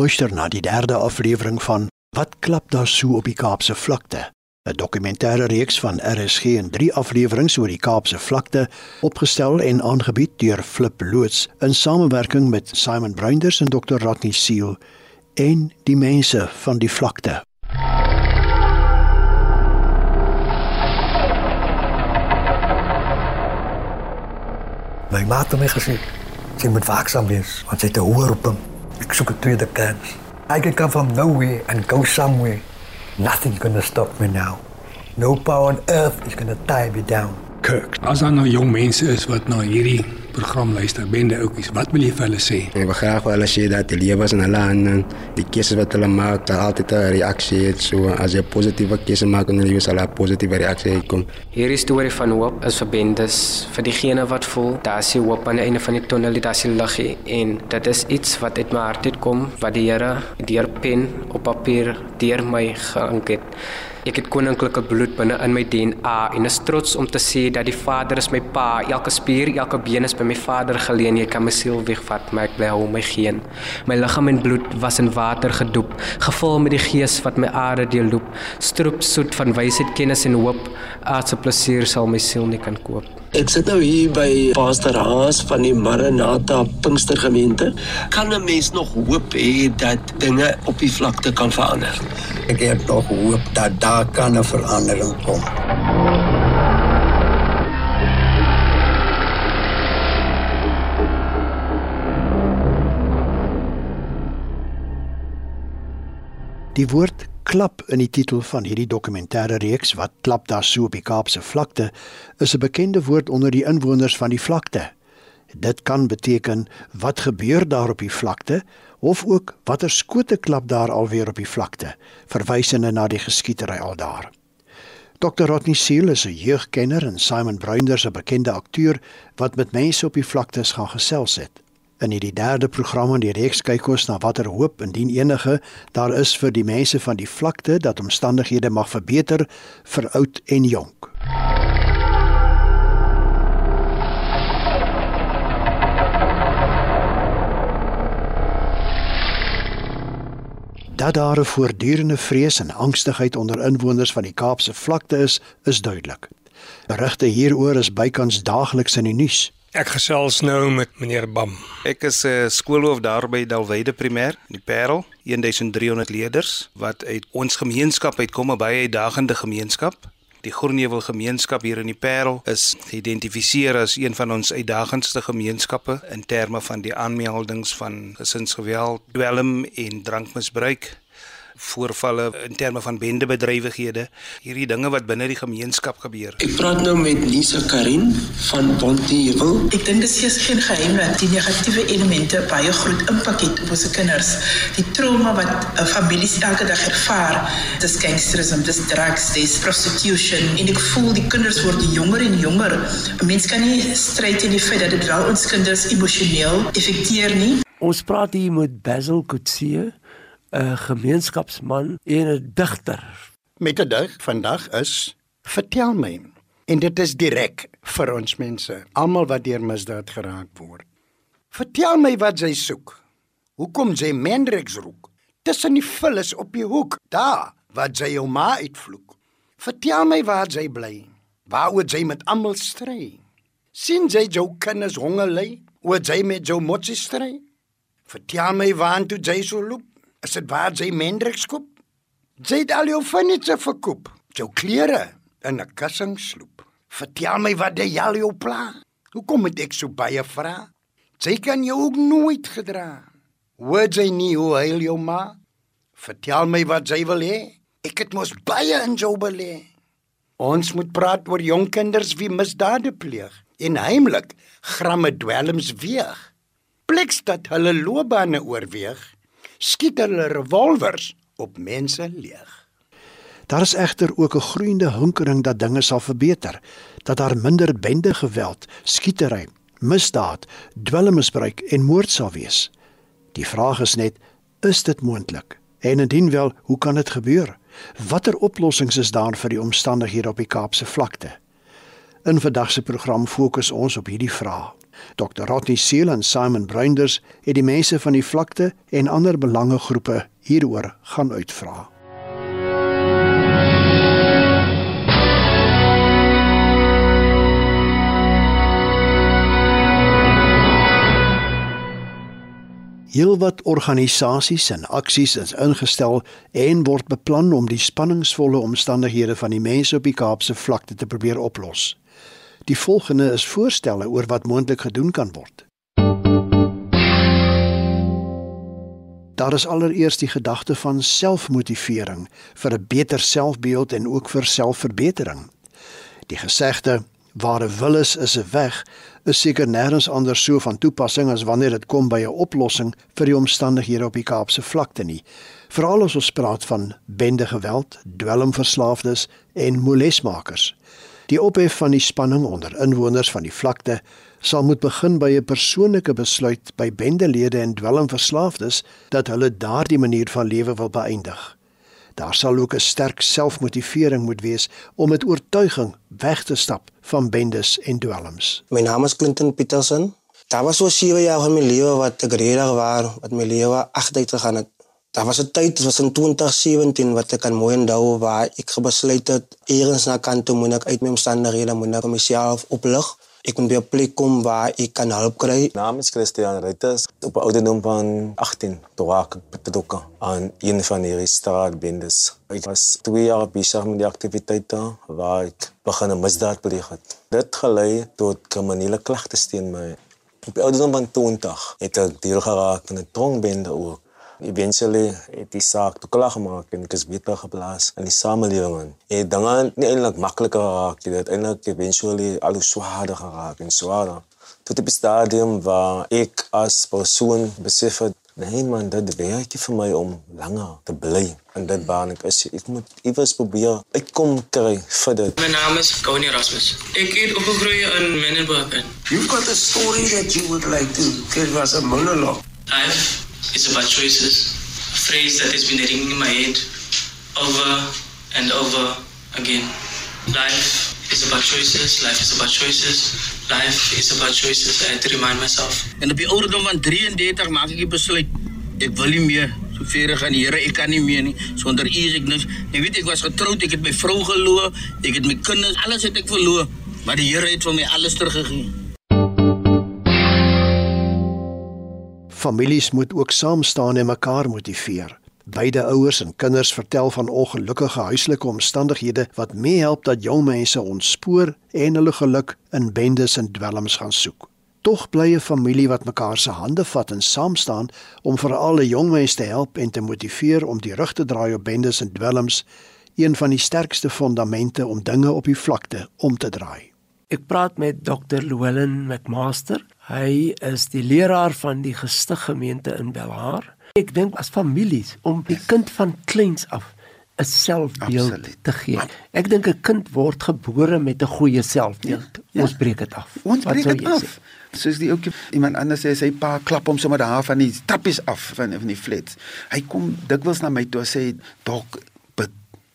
luister na die derde aflewering van Wat klap daar so op die Kaapse vlakte? 'n Dokumentêre reeks van RSG in 3 afleweringe oor die Kaapse vlakte, opgestel en aangebied deur Flip Loots in samewerking met Simon Bruinders en Dr. Rodney Seal en die mense van die vlakte. My maat het my gesê, jy moet waaksaam wees want jy het 'n hoë roeping. Ek soek 'n tweede kans. I can come from nowhere and go somewhere. Nothing's gonna stop me now. No power on earth is gonna tie me down. Kirk. As daar nou jong mense is wat na hierdie program luister, bende ouetjies, wat wil jy vir hulle sê? Ik wil graag wel eens dat die levens en hulle handen, die keuzes wat hulle maak, daar altijd een reactie heeft. So, als je een positieve keuze maakt in je leven, zal er een positieve reactie uitkomen. Hierdie storie van hoop is vir bendes, vir diegene wat voel daar is die hoop aan die einde van die tunnel, daar is die liggie en dit is iets wat uit my hart uitkom wat die Here deur pen op papier deur my geïnk het. Ek het koninklike bloed binne in my DNA en is trots om te sê dat die Vader is my pa. Elke spier, elke been is by my Vader geleen. Jy kan my siel wegvat, maar ek bly hom my geen. My liggaam en bloed was in water gedoop, gevul met die Gees wat my are deurloop. Stroop soet van wysheid, kennis en hoop. Aardse plesier sal my siel nie kan koop. Ek sit nou hier by Pastor Haas van die Maranatha Pinkstergemeente. Kan 'n mens nog hoop hê dat dinge op die vlakte kan verander? Ek het nog hoop dat daar kan 'n verandering kom. Die woord klap in die titel van hierdie dokumentêre reeks wat klap daar so op die Kaapse vlakte is 'n bekende woord onder die inwoners van die vlakte. Dit kan beteken wat gebeur daar op die vlakte of ook watter skote klap daar alweer op die vlakte, verwysende na die geskietery al daar. Dr. Rodney Seal is 'n jeugkenner en Simon Bruinders 'n bekende akteur wat met mense op die vlaktes gaan gesels het. In hierdie derde program in die reeks kyk ons na watter hoop indien enige daar is vir die mense van die vlakte dat omstandighede mag verbeter vir oud en jonk. Dat daar 'n voortdurende vrees en angstigheid onder inwoners van die Kaapse vlakte is, is duidelik. Berigte hieroor is bykans daagliks in die nuus. Ek gesels nou met meneer Bam. Ek is 'n uh, skoolhoof daar by Dalwyde Primêr, die Parel, 1300 leerders wat uit ons gemeenskap uitkom, 'n baie uitdagende gemeenskap. Die Groenheuwel gemeenskap hier in die Parel is geïdentifiseer as een van ons uitdagendste gemeenskappe in terme van die aanmeldings van gesinsgeweld, dwelm en drankmisbruik voorvalle in terme van bendebedrywighede, hierdie dinge wat binne die gemeenskap gebeur. Ek praat nou met Lisa Karin van Bontheuwel. Ek dink dit is geen geheim dat die negatiewe elemente baie groot impak het op ons kinders. Die trauma wat uh, families elke dag ervaar, dis gangsterisme, dis drugs, dis prostitution en ek voel die kinders word jonger en jonger. 'n Mens kan nie stryd teen die feit dat dit wel ons kinders emosioneel effekteer nie. Ons praat hier met Basil Kutsie, 'n gemeenskapsman en 'n digter. Met 'n dig vandag is vertel my. En dit is direk vir ons mense, almal wat deur misdaad geraak word. Vertel my wat jy soek. Hoekom jy Mendrix roek? Tussen die vullis op die hoek, daar waar jy jou ma uitvloek. Vertel my waar jy bly. Waaroor jy met almal stry. sien jy jou kinders honger ly? Oor jy met jou motsie stry? Vertel my waar toe jy so loop. Is dit waar jy Mendrix koop? Jy het al jou furniture verkoop, jou klere in 'n kussing sloop. Vertel my wat jy al jou pla. Hoekom moet ek so baie vra? Jy kan jou ook nooit gedra. Hoor jy nie hoe huil jou ma? Vertel my wat jy wil hê. Ek het mos baie in jou belê. Ons moet praat oor jong kinders wie misdade pleeg en heimlik gramme dwelms weeg. Pleks dat hulle loopbane oorweeg, skiet hulle revolvers op mense leeg. Daar is egter ook 'n groeiende hinkering dat dinge sal verbeter, dat daar minder bende geweld, skietery, misdaad, dwelmmisbruik en moord sal wees. Die vraag is net, is dit moontlik? En indien wel, hoe kan dit gebeur? Watter oplossings is daar vir die omstandighede op die Kaapse vlakte? In vandag se program fokus ons op hierdie vraag. Dr. Rodney Seal en Simon Bruinders het die mense van die vlakte en ander belangegroepe hieroor gaan uitvra. Heelwat organisasies en aksies is ingestel en word beplan om die spanningsvolle omstandighede van die mense op die Kaapse vlakte te probeer oplos. Die volgende is voorstelle oor wat moontlik gedoen kan word. Daar is allereers die gedagte van selfmotivering vir 'n beter selfbeeld en ook vir selfverbetering. Die gesegde waar 'n wil is, is 'n weg, is seker nêrens anders so van toepassing as wanneer dit kom by 'n oplossing vir die omstandighede op die Kaapse vlakte nie. Veral as ons praat van bende geweld, dwelmverslaafdes en molesmakers. Die ophef van die spanning onder inwoners van die vlakte sal moet begin by 'n persoonlike besluit by bendelede en dwelmverslaafdes dat hulle daardie manier van lewe wil beëindig. Daar sal ook 'n sterk selfmotivering moet wees om met oortuiging weg te stap van bendes en dwelms. My naam is Clinton Peterson. Daar was so 7 jaar in my lewe wat ek redig was, wat my lewe agteruit gegaan het. Daar was 'n tyd, dit was in 2017 wat ek kan mooi onthou waar ek besluit het eers na kant toe moet ek uit my omstandighede moet ek myself oplig. Ek moet by 'n plek kom waar ek kan hulp kry. Naam is Christian Reuters op 'n ouderdom van 18 toe ek betrokke aan een van die straatbendes. Ek was 2 jaar besig met die aktiwiteite waar ek begin 'n misdaad pleeg het. Dit gelei tot kriminele klagtes teen my. Op die ouderdom van 20 het ek deel geraak van 'n trongbende ook eventually het die saak te klaar gemaak en ek is beter geplaas in die samelewing. En dinge nie eintlik makliker geraak nie, dit eintlik eventually al hoe swaarder geraak en swaarder. Tot die stadium waar ek as persoon besef het Nee man, dit werk vir my om langer te bly en dit baan ek is ek moet iewers probeer uitkom kry vir dit. My naam is Connie Erasmus. Ek het opgegroei in Menenberg. You've got a story that you would like to give us a monologue. I've It's about choices. A phrase that has been ringing in my head over and over again. Life is about choices. Life is about choices. Life is about choices. I have to remind myself. En op die ouderdom van 33 maak ek die besluit. Ek wil nie meer so ver gaan Here, ek kan nie meer nie. Sonder U is ek niks. Ek weet ek was getroud, ek het my vrou geloor, ek het my kinders, alles het ek verloor. Maar die Here het vir my alles teruggegee. Families moet ook saam staan en mekaar motiveer. Beide ouers en kinders vertel van ongelukkige huislike omstandighede wat mee help dat jong mense ontspoor en hulle geluk in bendes en dwelms gaan soek. Tog bly 'n familie wat mekaar se hande vat en saam staan om vir alle jong mense te help en te motiveer om die rug te draai op bendes en dwelms, een van die sterkste fondamente om dinge op die vlakte om te draai. Ek praat met Dr. Llewellyn McMaster. Hy is die leraar van die gestig gemeente in Belhar. Ek dink as families om die kind van kleins af 'n selfbeeld Absoluut. te gee. Ek dink 'n kind word gebore met 'n goeie selfbeeld. Ja, ja. Ons breek dit af. Ons breek dit af. Sê? Soos die ook iemand anders sê sy pa klap hom sommer daar van die trappies af van van die flats. Hy kom dikwels na my toe sê dok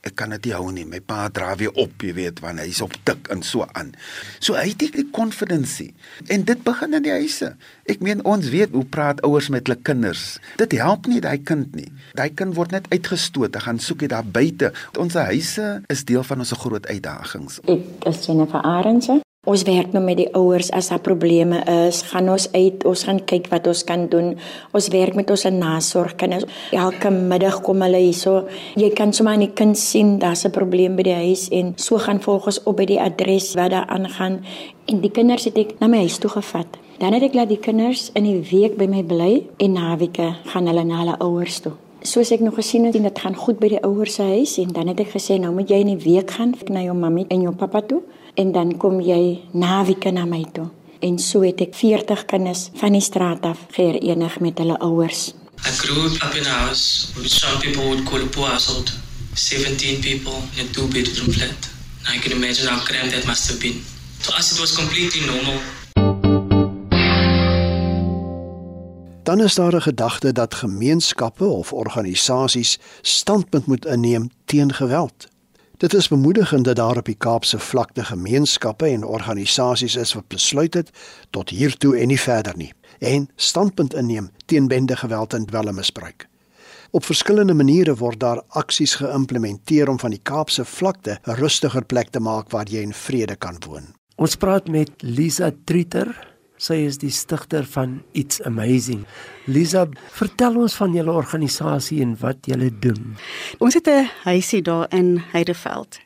ek kan dit nie hou nie. My pa dra weer op, jy weet, wanneer hy's op tik en so aan. So hy het die confidence. En dit begin in die huise. Ek meen ons weet hoe praat ouers met hulle kinders. Dit help nie daai kind nie. Daai kind word net uitgestoot. Hy gaan soek dit daar buite. Ons huise is deel van ons groot uitdagings. Ek is Jennifer Arendse. Ons werk nou met die ouers as daar probleme is, gaan ons uit, ons gaan kyk wat ons kan doen. Ons werk met ons nasorgkinders. Elke middag kom hulle hierso. Jy kan sommer aan die kind sien daar's 'n probleem by die huis en so gaan volgens op by die adres wat daar aangaan en die kinders het ek na my huis toe gevat. Dan het ek laat die kinders in die week by my bly en naweke gaan hulle na hulle ouers toe. Soos ek nog gesien het, dit gaan goed by die ouers se huis en dan het ek gesê nou moet jy in die week gaan na jou mammy en jou pappa toe en dan kom jy naweek na my toe. En so het ek 40 kinders van die straat af geërenig met hulle ouers. I grew up in a house which some people would call a poor household. 17 people in a two-bedroom flat. Now I can imagine how cramped that must have been. To us it was completely normal. Dan is daar 'n gedagte dat gemeenskappe of organisasies standpunt moet inneem teen geweld. Dit is bemoedigend dat daar op die Kaapse vlakte gemeenskappe en organisasies is wat besluit het tot hiertoe en nie verder nie en standpunt inneem teen bende geweld en dwelmmisbruik. Op verskillende maniere word daar aksies geïmplementeer om van die Kaapse vlakte 'n rustiger plek te maak waar jy in vrede kan woon. Ons praat met Lisa Trieter. Sy is die stigter van It's Amazing. Lisa, vertel ons van julle organisasie en wat julle doen. Ons het 'n huisie daar in Heideveld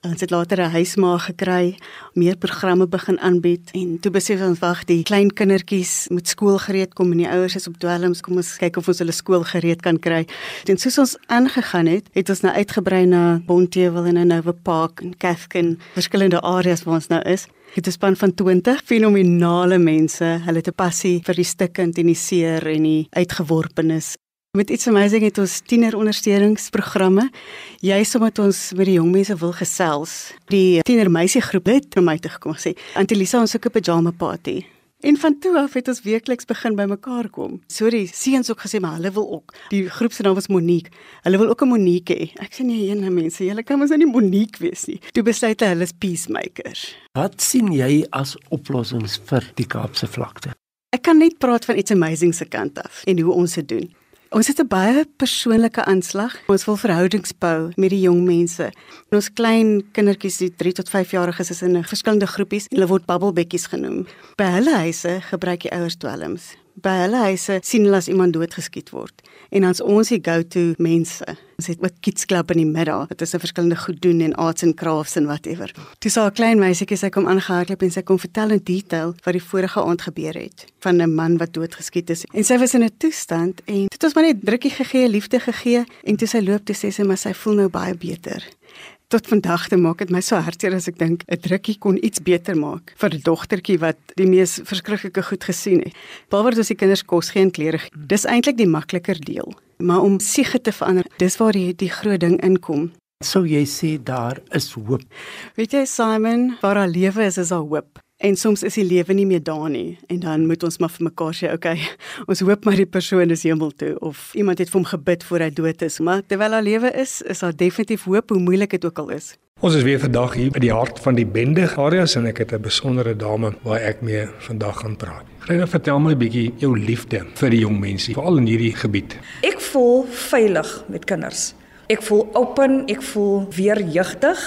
Ons het later 'n huismaag gekry, meer programme begin aanbied en toe besef ons wag, die klein kindertjies moet skool gereed kom en die ouers is op dwelms, kom ons kyk of ons hulle skool gereed kan kry. En soos ons aangegaan het, het ons nou uitgebrei na Bontewil en nou Nova Park en Kafkin, verskillende areas waar ons nou is. Dit is span van 20 fenominale mense. Hulle het 'n passie vir die stikkend en die seer en die uitgeworpenes. Met iets amazing het ons tienerondersteuningsprogramme. Juist omdat ons met die jong mense wil gesels. Die tienermeisiegroep het na my toe gekom sê, "Antelisa, ons soek 'n pyjama party." En van toe af het ons weekliks begin bymekaar kom. So die seuns ook gesê maar hulle wil ook. Die groep se naam was Monique. Hulle wil ook 'n Monique hê. Ek sê nee, ene mense, julle kan mos nou nie Monique wees nie. Toe besluit hulle is peacemakers. Wat sien jy as oplossings vir die Kaapse vlakte? Ek kan net praat van iets amazing se kant af en hoe ons dit doen. Ons het 'n baie persoonlike aanslag. Ons wil verhoudings bou met die jong mense. En ons klein kindertjies, die 3 tot 5 jariges is in verskillende groepies. Hulle word bubblebekkies genoem. By hulle huise gebruik die ouers dwelms by hulle huise sien hulle as iemand doodgeskiet word. En dan's ons die go-to mense. Ons het ook kids club in die middag. Dit is 'n verskillende goed doen en arts and crafts en whatever. Dis 'n klein meisietjie sy kom aangehardloop en sy kom vertel in detail wat die vorige aand gebeur het van 'n man wat doodgeskiet is. En sy was in 'n toestand en dit was maar net drukkie gegee, liefde gegee en toe sy loop toe sê sy maar sy voel nou baie beter tot vandag te maak dit my so hartseer as ek dink 'n drukkie kon iets beter maak vir 'n dogtertjie wat die mees verskriklike goed gesien het. Behalwe dat die kinders kos gee en klere. Dis eintlik die makliker deel. Maar om siege te verander, dis waar die die groot ding inkom. Sou jy sê daar is hoop? Weet jy Simon, waar daar lewe is, is daar hoop. En soms is die lewe nie meer daar nie en dan moet ons maar vir mekaar sê, okay, ons hoop maar die persoon is hemel toe of iemand het vir hom gebid voor hy dood is, maar terwyl hy lewe is, is daar definitief hoop hoe moeilik dit ook al is. Ons is weer vandag hier by die hart van die Bende areas en ek het 'n besondere dame waar ek mee vandag gaan praat. Gryna, vertel my 'n bietjie jou liefde vir die jong mense, veral in hierdie gebied. Ek voel veilig met kinders. Ek voel open, ek voel weer jeugtig.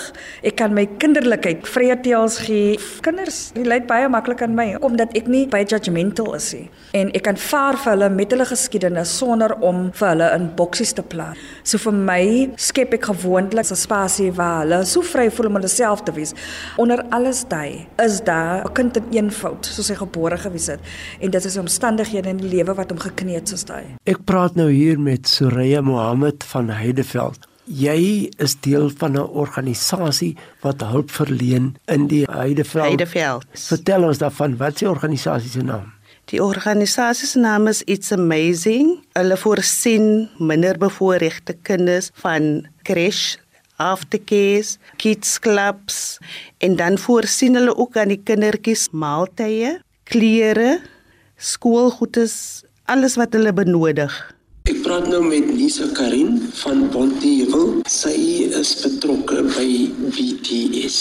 Ek kan my kinderlikheid vrye teels gee. Kinders, hulle lê baie maklik aan my omdat ek nie baie judgmental is nie. En ek kan vaar vir hulle met hulle geskiedenis sonder om vir hulle in boksies te plaas. So vir my skep ek gewoonlik 'n spasie waar hulle so vry voel om hulle self te wees. Onder alles daai is daar 'n kind in eenvoud soos hy gebore gewees het en dit is omstandighede in die lewe wat hom geknee het soos daai. Ek praat nou hier met Soraya Mohammed van Heideveld Jy is deel van 'n organisasie wat hulp verleen in die Heideveld. Heideveld. Vertel ons daarvan, wat is die organisasie se naam? Die organisasie se naam is It's Amazing. Hulle voorsien minderbevoorregte kinders van crash aftercare, kids clubs en dan voorsien hulle ook aan die kindertjies maaltye, klere, skoolgoedes, alles wat hulle benodig. Ek praat nou met Lisa Karin van Bonteheuwel. Sy is betrokke by BTS.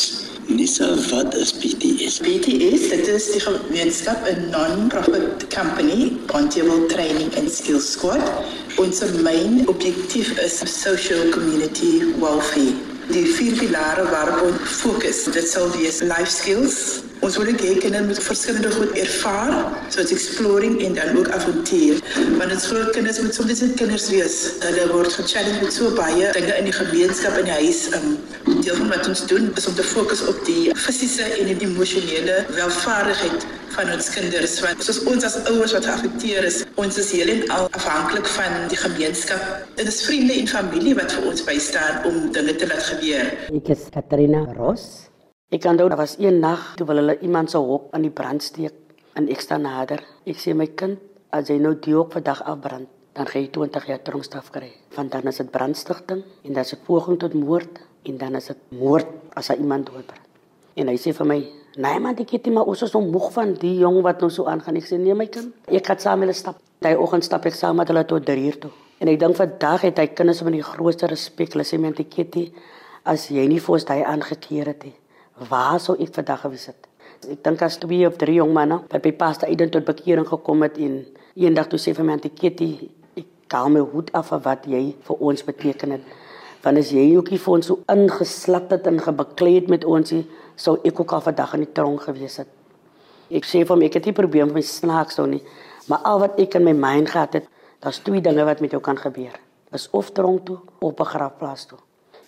Lisa, wat is BTS? BTS, dit is die gemeenskap 'n non-profit company, Bonteheuwel Training and Skills Squad. Ons main objektief is social community welfare. Die vier pilare waarop ons fokus, dit sal wees life skills, Ons wil hê kinders moet verskillende goed ervaar, soos exploring en dan ook avontuur. Want dit groot kinders moet soms net kinders wees. Hulle word gechallenge met so baie dinge in die gemeenskap en die huis. Um, deel van wat ons doen is om te fokus op die fisiese en die emosionele welvaardigheid van ons kinders want soos ons as ouers wat geaffekteer is, ons is heel en al afhanklik van die gemeenskap. Dit is vriende en familie wat vir ons bystaan om dinge te laat gebeur. Ek is Katrina Ross. Ek kan onthou daar was een nag toe hulle iemand se hok aan die brand steek en ek staan nader. Ek sê my kind, as jy nou die hok vandag afbrand, dan gaan jy 20 jaar tronkstraf kry. Want dan is dit brandstigting en dan is dit poging tot moord en dan is dit moord as jy iemand doodbrand. En hy sê vir my, "Nee man, ek het nie maar ons is nog moeg van die jong wat nou so aangaan." Ek sê, "Nee my kind, ek gaan saam met hulle stap." Daai oggend stap ek saam met hulle tot 3 uur toe. En ek dink vandag het hy kinders met die grootste respek. Hulle sê my, "Antjie, As jy nie vir ons daai aangekeer het nie, waar sou ek vandag gewees het? Ek dink as twee of drie jong manne wat by paste uit tot bekering gekom het en eendag toe sê vir my antjie Kitty, ek haal my hoed af vir wat jy vir ons beteken het. Want as jy ook nie vir ons so ingeslap het en gebekleed het met ons, sou ek ook al vandag in die tronk gewees het. Ek sê vir hom ek het nie probeer om my snaaks toe nie, maar al wat ek in my mind gehad het, daar's twee dinge wat met jou kan gebeur. Is of tronk toe of begrafplaas toe.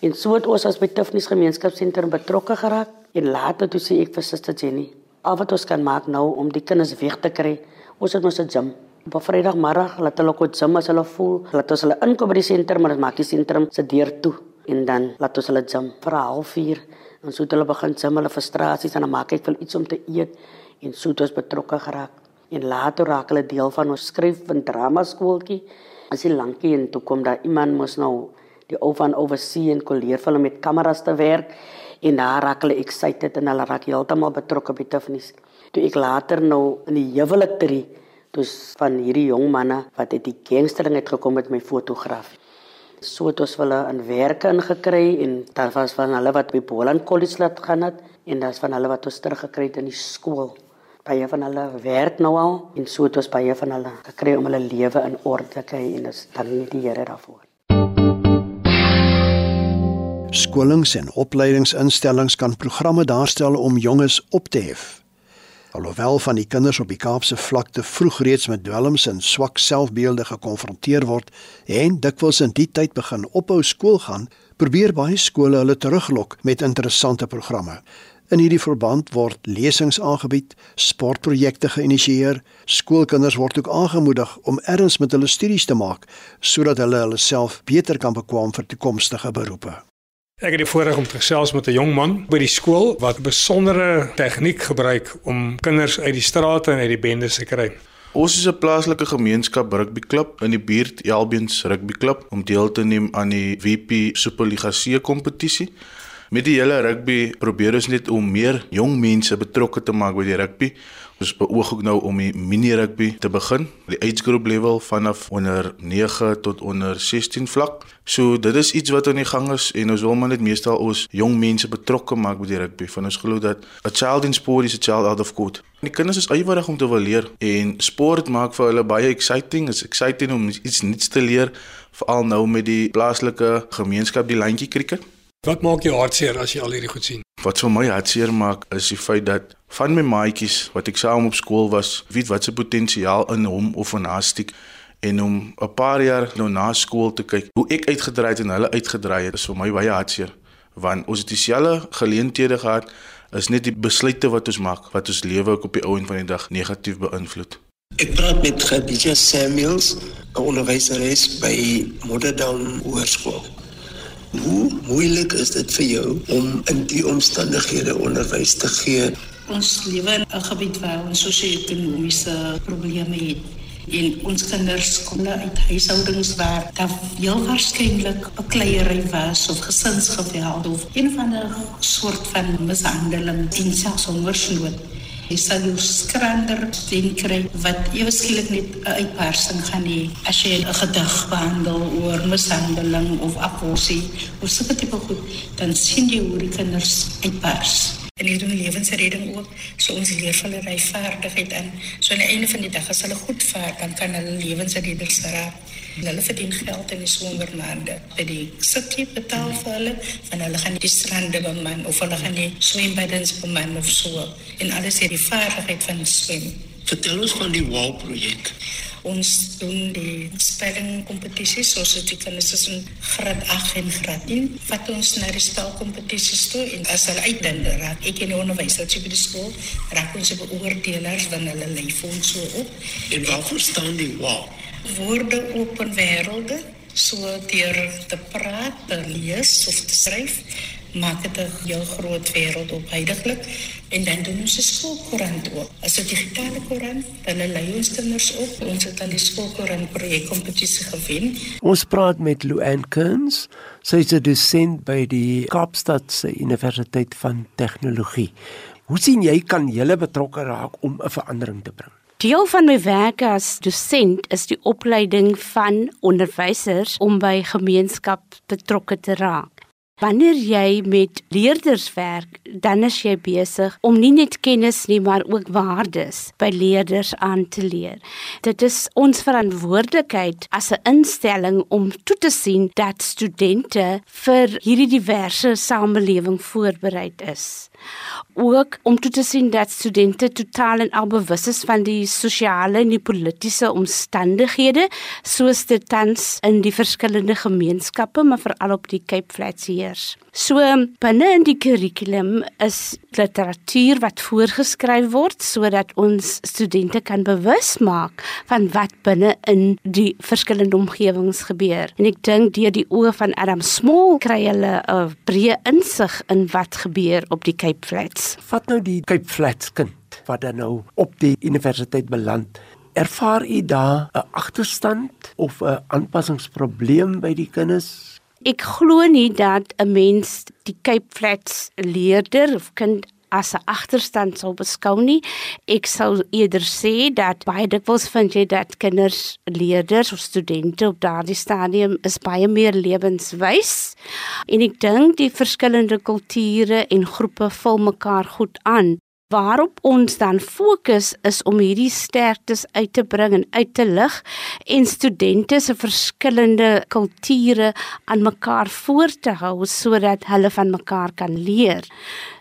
En so het ons as by Tiffany's gemeenskapsentrum betrokke geraak en later toe sê ek vir Suster Jenny, al wat ons kan maak nou om die kinders weg te kry, ons het ons 'n gym. Op Vrydagmiddag laat hulle kort gym as hulle voel, laat ons hulle inkom by die sentrum, maar dit maak die sentrum se deur toe en dan laat ons hulle gym vir 'n halfuur en so het hulle begin gym, hulle frustrasies en dan maak ek vir iets om te eet en so het ons betrokke geraak. En later raak hulle deel van ons skryf en drama skooltjie. As jy lankie en toe kom daar iemand mos nou die ou van oversee en kolleer hulle met kameras te werk en daar raak hulle excited en hulle raak heeltemal betrokke by Tiffany's. Toe ek later nou in die huwelik tree, dus van hierdie jong manne wat uit die gangstering het gekom met my fotograaf. So het ons hulle in werke ingekry en daar was van hulle wat by Boland College laat gaan het en daar's van hulle wat ons teruggekry het in die skool. Baie van hulle werk nou al en so het ons baie van hulle gekry om hulle lewe in orde te kry en ons dank die Here daarvoor. Skolings en opleidingsinstellings kan programme daarstel om jonges op te hef. Alhoewel van die kinders op die Kaapse vlakte vroeg reeds met dwelms en swak selfbeelde gekonfronteer word en dikwels in die tyd begin ophou skool gaan, probeer baie skole hulle teruglok met interessante programme. In hierdie verband word lesings aangebied, sportprojekte geïnisieer, skoolkinders word ook aangemoedig om erns met hulle studies te maak sodat hulle hulle self beter kan bekwam vir toekomstige beroepe. Ek het die voorreg om te gesels met 'n jong man by die skool wat besondere tegniek gebruik om kinders uit die strate en uit die bendes te kry. Ons is 'n plaaslike gemeenskap rugbyklub in die buurt Elbeens rugbyklub om deel te neem aan die WP Superliga C kompetisie. Met die hele rugby probeer ons net om meer jong mense betrokke te maak by die rugby. Ons beoog ook nou om die mini rugby te begin, die age group level vanaf onder 9 tot onder 16 vlak. So dit is iets wat aan die gang is en ons wil maar net meestal ons jong mense betrokke maak by die rugby. Van ons glo dat a child in sport is a child out of court. Die kinders is ywerig om te wil leer en sport maak vir hulle baie exciting. It's exciting om iets nuuts te leer, veral nou met die plaaslike gemeenskap die lyntjie krieket. Wat maak jou hartseer as jy al hierdie goed sien? Wat vir my hartseer maak is die feit dat van my maatjies wat ek saam op skool was, weet wat se potensiaal in hom of in haar stiek en om 'n paar jaar nou na skool te kyk hoe ek uitgedraai het en hulle uitgedraai het is vir my baie hartseer want ons het dieselfde geleenthede gehad is net die besluite wat ons maak wat ons lewe ook op die ou en van die dag negatief beïnvloed. Ek praat met Khadija Samuels, 'n onderwyseres by Modderdown Hoërskool. Hoe moeilik is dit vir jou om in die omstandighede onderwys te gee? Ons lewe in 'n gebied waar ons sosio-ekonomiese probleme het. En ons kinders kom uit huishoudings waar daar heel waarskynlik 'n kleierery was of gesinsgeweld of een van 'n soort van mishandeling en selfs hongersnood. Jy sal jou skrander ding kry wat ewe skielik net 'n uitbarsting gaan hê as jy 'n gedig behandel oor mishandeling of abortus of so 'n tipe goed, dan sien jy hoe die kinders uitbars. En hier doen lewensredding ook, so ons leer hulle ry vaardigheid in. So aan die einde van die dag as hulle goed vaar, dan kan hulle lewensredders raak. En hulle verdien geld in die somermaande. By die sukkie betaal vir hulle, van hulle gaan die strande beman of hulle gaan die swembaddens beman of so. En alles het die vaardigheid van swem. Vertel ons van die WOW projek. Ons doen die spelling kompetisies soos dit kan is tussen graad 8 en graad 10. Vat ons na die spelkompetisies toe en as hulle uitdink raak ek in die onderwys by die skool, raak ons op oordelers van hulle lyf ons so op. En wat verstaan die WOW? Woorde open wêrelde, so deur te praat, te lees of te skryf maak dit 'n heel groot wêreld op heidaglik en dan doen ons 'n skoolkoerant ook. As 'n digitale koerant, dan lei ons kinders op. Ons het al die skoolkoerant projek kompetisie gewen. Ons praat met Luan Kearns. Sy is 'n dosent by die Kaapstadse Universiteit van Tegnologie. Hoe sien jy kan julle betrokke raak om 'n verandering te bring? Deel van my werk as dosent is die opleiding van onderwysers om by gemeenskap betrokke te raak. Wanneer jy met leerders werk, dan is jy besig om nie net kennis nie, maar ook waardes by leerders aan te leer. Dit is ons verantwoordelikheid as 'n instelling om toe te sien dat studente vir hierdie diverse samelewing voorberei is ook om toe te sien dat studente totaal en al bewus is van die sosiale en die politieke omstandighede soos dit tans in die verskillende gemeenskappe maar veral op die Cape Flats heers. So binne in die kurrikulum is literatuur wat voorgeskryf word sodat ons studente kan bewus maak van wat binne in die verskillende omgewings gebeur. En ek dink deur die oë van Adam Small kry hulle 'n breë insig in wat gebeur op die Cape Flats. Vat nou die Cape Flats kind wat dan nou op die universiteit beland. Ervaar u daar 'n agterstand of 'n aanpassingsprobleem by die kinders? Ek glo nie dat 'n mens die Cape Flats leerder of kind as 'n agterstand sou beskou nie. Ek sou eerder sê dat baie dikwels vind jy dat kinders, leerders of studente op daardie stadium is baie meer lewenswys. En ek dink die verskillende kulture en groepe vul mekaar goed aan. Waarop ons dan fokus is om hierdie sterktes uit te bring en uit te lig en studente se verskillende kulture aan mekaar voor te hou sodat hulle van mekaar kan leer.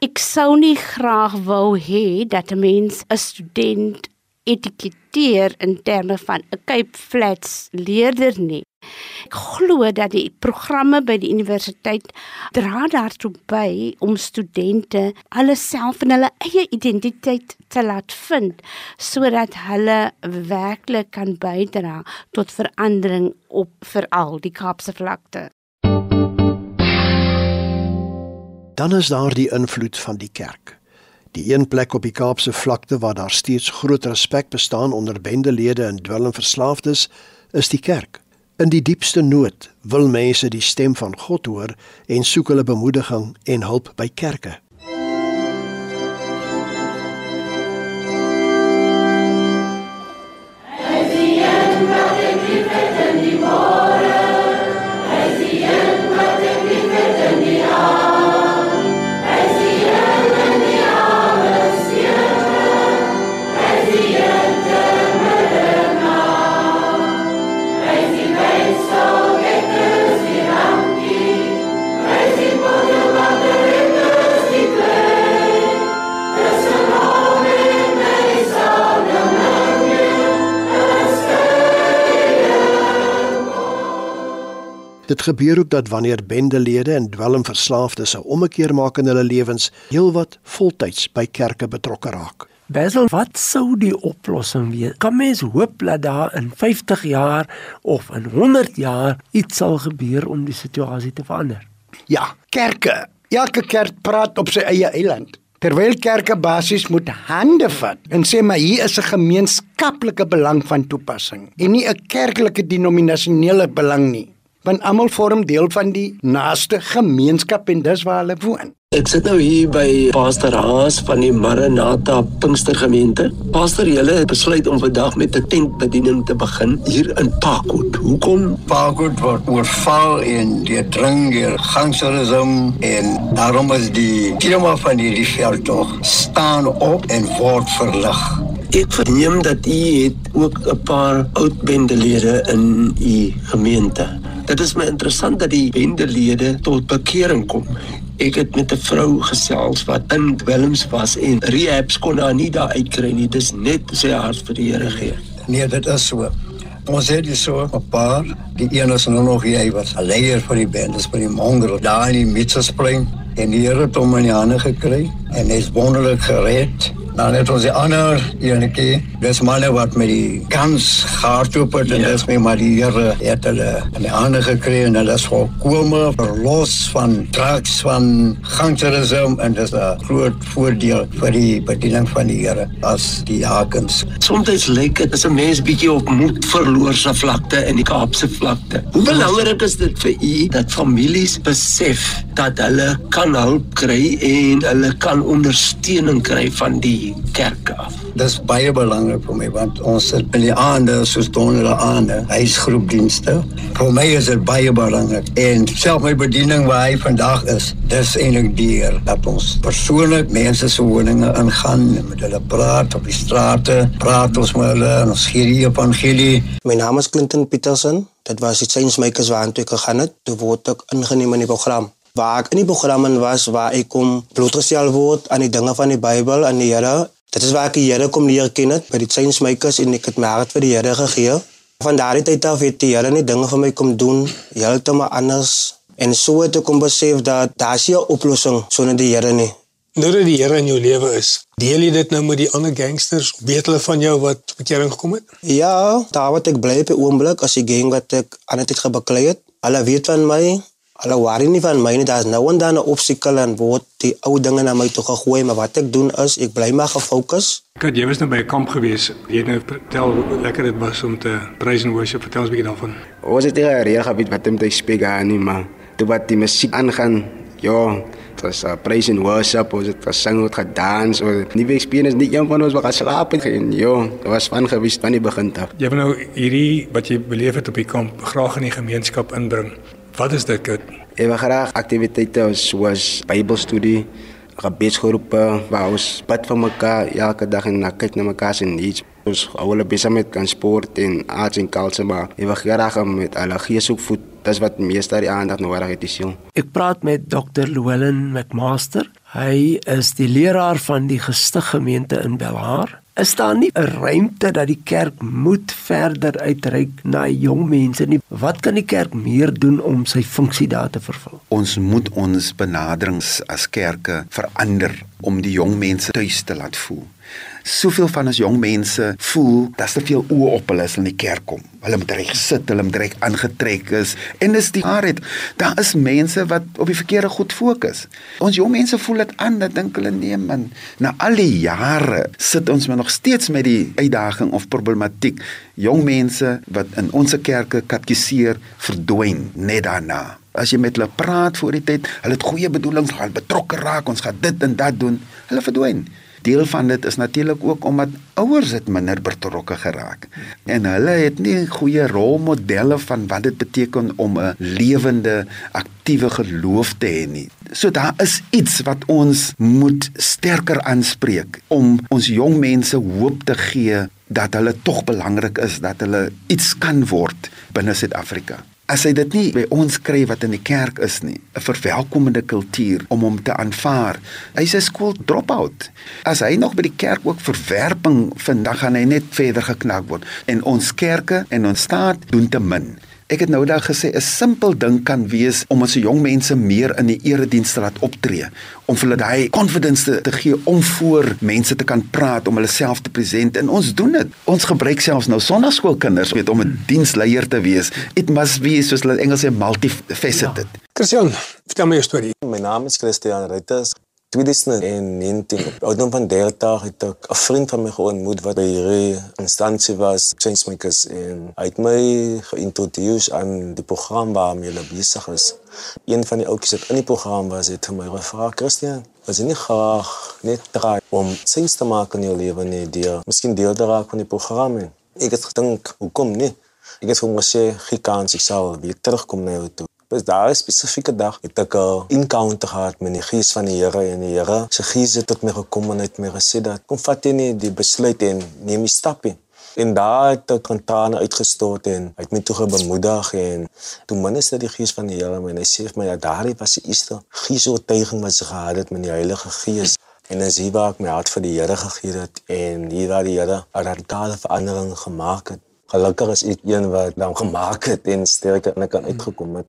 Ek sou nie graag wou hê dat 'n mens 'n student etiketeer in terme van 'n Cape Flats leerder nie. Ek glo dat die programme by die universiteit dra daartoe by om studente hulle self en hulle eie identiteit te laat vind sodat hulle werklik kan bydra tot verandering op veral die Kaapse vlakte. Dan is daar die invloed van die kerk. Die een plek op die Kaapse vlakte waar daar steeds groot respek bestaan onder bendelede en dwelmverslaafdes, is die kerk. In die diepste nood wil mense die stem van God hoor en soek hulle bemoediging en hulp by kerke. Dit gebeur ook dat wanneer bendelede en dwelmverslaafdes 'n ommekeer maak in hulle lewens, heelwat voltyds by kerke betrokke raak. Basil, wat sou die oplossing wees? Kan mens hoop dat daar in 50 jaar of in 100 jaar iets sal gebeur om die situasie te verander? Ja, kerke. Elke kerk praat op sy eie eiland. Terwyl kerke basies moet hande vat en sê maar hier is 'n gemeenskaplike belang van toepassing en nie 'n kerklike denominasionele belang nie want almal vorm deel van die naaste gemeenskap en dis waar hulle woon. Ek sit nou hier by Pastor Haas van die Maranatha Pinkstergemeente. Pastor, julle het besluit om vandag met 'n tentbediening te begin hier in Parkwood. Hoekom? Parkwood word oorval en die dring deur gangsterisme en daarom is die tema van die veldtog staan op en word verlig. Ek verneem dat u het ook 'n paar oud bendelede in u gemeente. Dit is my interessant dat die bendelede tot bekering kom. Ek het met 'n vrou gesels wat in Welms was en rehabs kon haar nie daar uitkry nie. Dis net sy hart vir die Here gee. Nee, dit is so. Ons het hier so 'n paar, die een is nou nog hy wat 'n leier vir die band is vir die mongrel daar in die Mitchelspring en die Here het hom in die hande gekry en hy's wonderlik gered. Nou net ons die ander enetjie, dis manne wat met die kans hard op het en ja. dis my maar die Here het hulle in die hande gekry en hulle is volkome verlos van drugs van gangsterisme en dis 'n groot voordeel vir die bediening van die Here as die hakens. Soms lyk dit as 'n mens bietjie op moed verloor se vlakte in die Kaapse vlakte. Hoe belangrik is dit vir u dat families besef dat hulle kan hulp kry en hulle kan ondersteuning kry van die kerk af. Dis baie belangrik vir my want ons sit in die aande soos donderdag aande, huisgroepdienste. Vir my is dit baie belangrik en self my bediening waar hy vandag is, dis eintlik deur dat ons persoonlik mense se woninge ingaan en met hulle praat op die strate, praat ons met hulle en ons gee die evangelie. My naam is Clinton Petersen. Dit was die Changemakers waartoe ek gegaan het. Toe word ek ingeneem in die program waar ek in die programme was waar ek kom blootgestel word aan die dinge van die Bybel en die Here. Dit is waar ek die Here kom leer ken het by die changemakers en ek het my hart vir die Here gegee. Van daardie tyd af het die Here nie dinge vir my kom doen heeltemal anders en so het ek kom besef dat daar is 'n oplossing sonder die Here nie. Nou dat die Here in jou lewe is, deel jy dit nou met die ander gangsters? Weet hulle van jou wat bekering gekom het? Ja, daar wat ek bly op die oomblik as die gang wat ek aan dit gebaklei het. Hulle weet van my, Hulle worry nie van my nie, daar's nou en dan 'n opsikkel en word die ou dinge na my toe gegooi, maar wat ek doen is ek bly maar gefokus. Kat, jy was nou by 'n kamp gewees. Jy het nou vertel hoe lekker dit was om te praise and worship. Vertel ons 'n bietjie daarvan. Ons het hier reg gebied wat om te speel gaan nie, maar toe wat die musiek aangaan, ja, dit was uh, praise and worship, ons het gesing, het gedans, ons nie weer speel is nie een van ons wat geslaap het en ja, dit was van gewees van die begin af. Jy wil nou hierdie wat jy beleef het op die kamp graag in die gemeenskap inbring. Wat is dit, Kurt? Ek wil graag aktiwiteite soos Bybelstudie, gebedsgroepe waar ons bid vir mekaar elke dag en kyk na mekaar se needs. Ons hou hulle besig met transport en arts en culture maar ek wil graag met hulle gees op voet. Dis wat meeste die aandag nodig het is jong. Ek praat met Dr. Llewellyn McMaster. Hy is die leraar van die gestig gemeente in Belhar. Is daar nie 'n ruimte dat die kerk moet verder uitreik na jong mense nie? Wat kan die kerk meer doen om sy funksie daar te vervul? Ons moet ons benaderings as kerke verander om die jong mense tuis te laat voel. Soveel van ons jong mense voel dat daar veel oë op hulle is in die kerk kom. Hulle moet reg sit, hulle moet reg aangetrek is. En dis die waarheid. Daar is mense wat op die verkeerde goed fokus. Ons jong mense voel dit aan, dat dink hulle nee man. Na al die jare sit ons maar nog steeds met die uitdaging of problematiek. Jong mense wat in ons kerke katkiseer verdwyn net daarna. As jy met hulle praat voor die tyd, hulle het goeie bedoelings, hulle betrokke raak, ons gaan dit en dat doen. Hulle verdwyn deel van dit is natuurlik ook omdat ouers dit minder betrokke geraak. En hulle het nie goeie rolmodelle van wat dit beteken om 'n lewende, aktiewe geloof te hê nie. So daar is iets wat ons moet sterker aanspreek om ons jong mense hoop te gee dat hulle tog belangrik is, dat hulle iets kan word binne Suid-Afrika as hy dit nie by ons kry wat in die kerk is nie, 'n verwelkomende kultuur om hom te aanvaar. Hy's 'n skool dropout. As hy nog by die kerk ook verwerping vind, dan gaan hy net verder geknak word. En ons kerke en ons staat doen te min. Ek het nou daag gesê 'n simpel ding kan wees om ons jong mense meer in die erediens te laat optree, om hulle daai confidence te, te gee om voor mense te kan praat, om hulle self te present en ons doen dit. Ons gebruik selfs nou sonnaskoolkinders weet om 'n diensleier te wees. It must be soos hulle Engels sê multifaceted. Ja. Christian, vertel my jou storie. My naam is Christian Reuters. 2019 op ouderdom van 30 het ek 'n vriend van my geontmoet wat by hierdie instansie was, Changemakers en hy het my geïntroduseer aan die program waarmee hulle besig is. Een van die ouetjies wat in die program was, het my gevra, "Christian, was jy nie graag net try om sins te maak in jou lewe nie, deur miskien deel te raak van die program?" Ek het gedink, "Hoekom nie?" Ek het hom gesê, "Gee kans, ek sal weer terugkom na jou toe." Dis daar 'n spesifieke dag het ek 'n encounter gehad met die Gees van die Here en die Here se Gees het tot my gekom en het my gesê dat kom vat jy nie die besluit en neem die stap in. En daar het ek trane uitgestort en het my toe bemoedig en toe minister die Gees van die Here my en hy sê vir my dat daardie was die eerste geesoortuiging wat sy gehad het met die Heilige Gees. En as hy waar ek my hart vir die Here gegee het en hier waar die Here 'n radikale verandering gemaak het. Gelukkig is ek een wat dan gemaak het en sterker en ek kan uitgekom het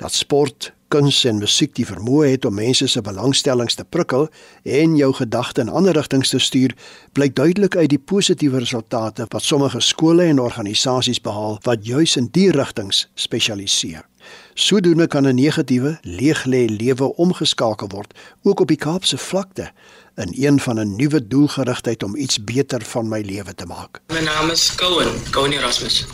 dat sport, kuns en musiek die vermoë het om mense se belangstellings te prikkel en jou gedagte in ander rigtings te stuur, blyk duidelik uit die positiewe resultate wat sommige skole en organisasies behaal wat juis in die rigtings spesialiseer. Sodoende kan 'n negatiewe, leeglê lewe omgeskakel word, ook op die Kaapse vlakte, in een van 'n nuwe doelgerigtheid om iets beter van my lewe te maak. My naam is Cohen, Cohen Erasmus.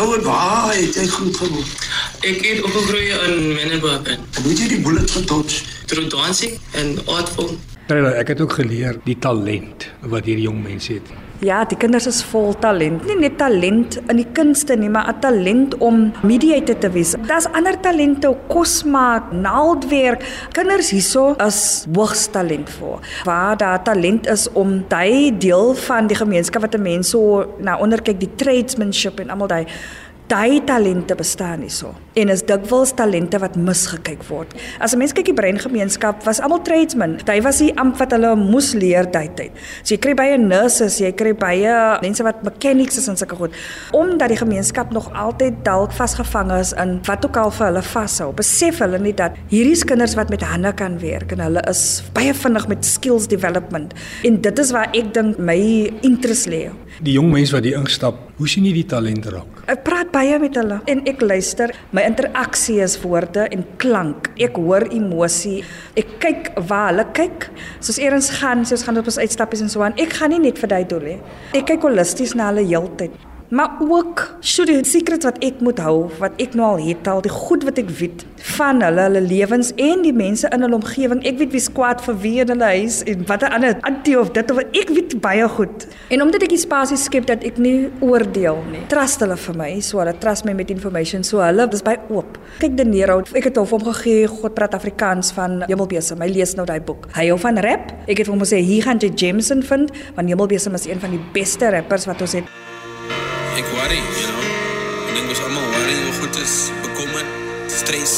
Cohen, waar het jy groot geword? Ek het opgegroei in Menenberg. En hoe het jy die bullet gedodge? Through dancing and art form. Trela, ek het ook geleer die talent wat hierdie jong mense het. Ja, die kinders is vol talent. Nie net talent in die kunste nie, maar 'n talent om mediator te wees. Daar's ander talente, kos maak, naaldwerk. Kinders hierso is hoogs talentvol. Waar daar talent is om daai deel van die gemeenskap wat 'n mens so na onderkyk, die tradesmanship en almal daai daai talente bestaan hierso en is dikwels talente wat misgekyk word. As 'n mens kyk die breingemeenskap was almal tradesmen. Dit was die amp wat hulle moes leer tyd tyd. So jy kry baie nurses, jy kry baie mense wat mechanics is en sulke goed. Omdat die gemeenskap nog altyd dalk vasgevang is in wat ook al vir hulle vashou. Besef hulle nie dat hierdie kinders wat met hande kan werk en hulle is baie vinnig met skills development. En dit is waar ek dink my interest lê. Die jong mense wat hier instap, hoe sien jy die talent raak? Ek praat baie met hulle en ek luister. My interaksie is woorde en klank. Ek hoor emosie. Ek kyk waar hulle kyk. Soos eers gaan, soos gaan op ons uitstappies en so aan. Ek gaan nie net vir daai doel hê. Ek kyk holisties na hulle heeltyd maar ook so die secrets wat ek moet hou wat ek nou al het al die goed wat ek weet van hulle hulle lewens en die mense in hulle omgewing. Ek weet wie skwaad vir wie in hulle huis en watter ander antie of dit of ek weet baie goed. En omdat ek die spasie skep dat ek nie oordeel nie trust hulle vir my. So hulle trust my met information. So hulle is by oop. Kyk die Nero ek het hom gegee God praat Afrikaans van Hemelbesem. Hy lees nou daai boek. Hy hou van rap. Ek het hom gesê hier gaan jy Jameson vind want Hemelbesem is een van die beste rappers wat ons het worry, you know. Ek dink ons almal worry oor goed is bekommer, stres.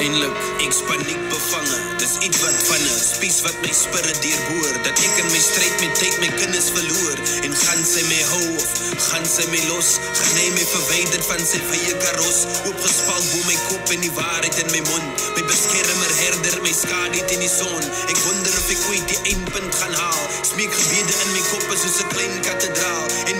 Eindelik ek paniek bevange. Dis iets wat van 'n spies wat my spirit deurboor dat ek in my stryd met tyd my kinders verloor en gaan sy my hou of gaan sy my los. Gaan hy my verwyder van sy eie karos oopgespal bo my kop en die waarheid in my mond. My beskermer herder my skadu teen die son. Ek wonder of ek ooit die eindpunt gaan haal. Smeek gebede in my kop soos 'n klein kathedraal en